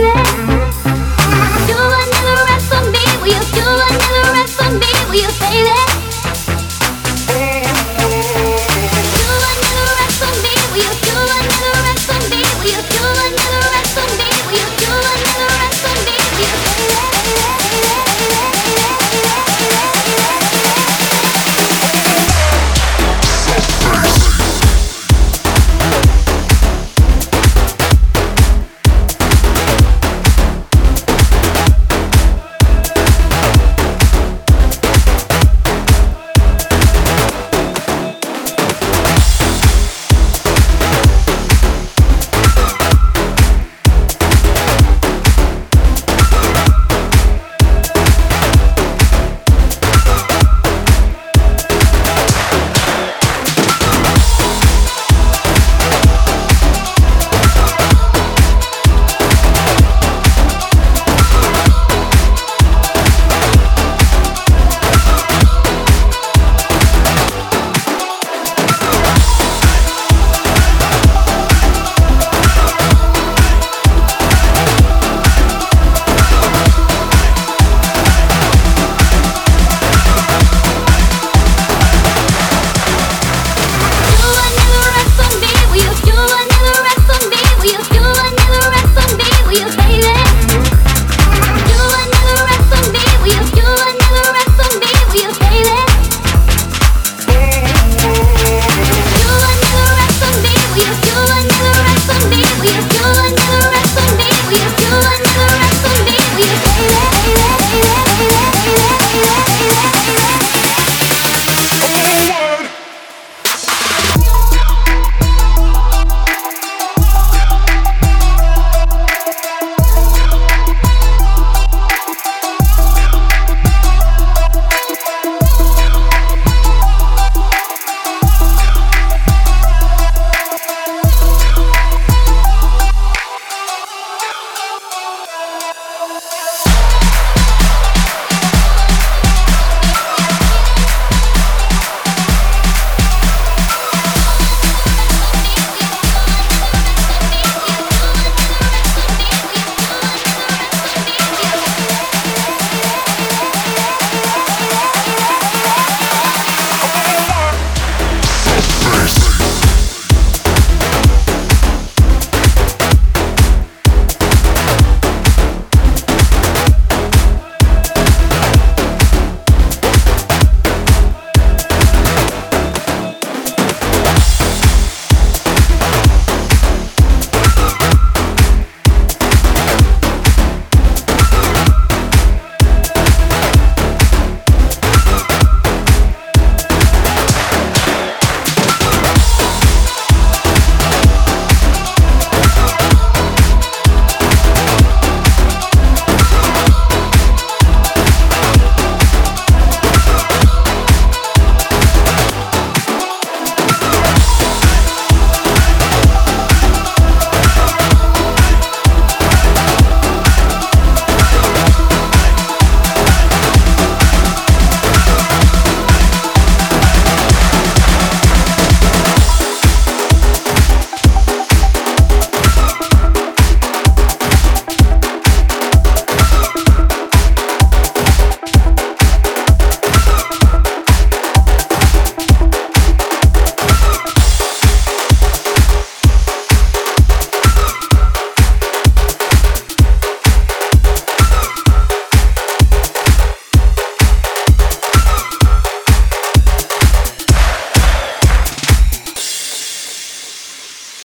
it.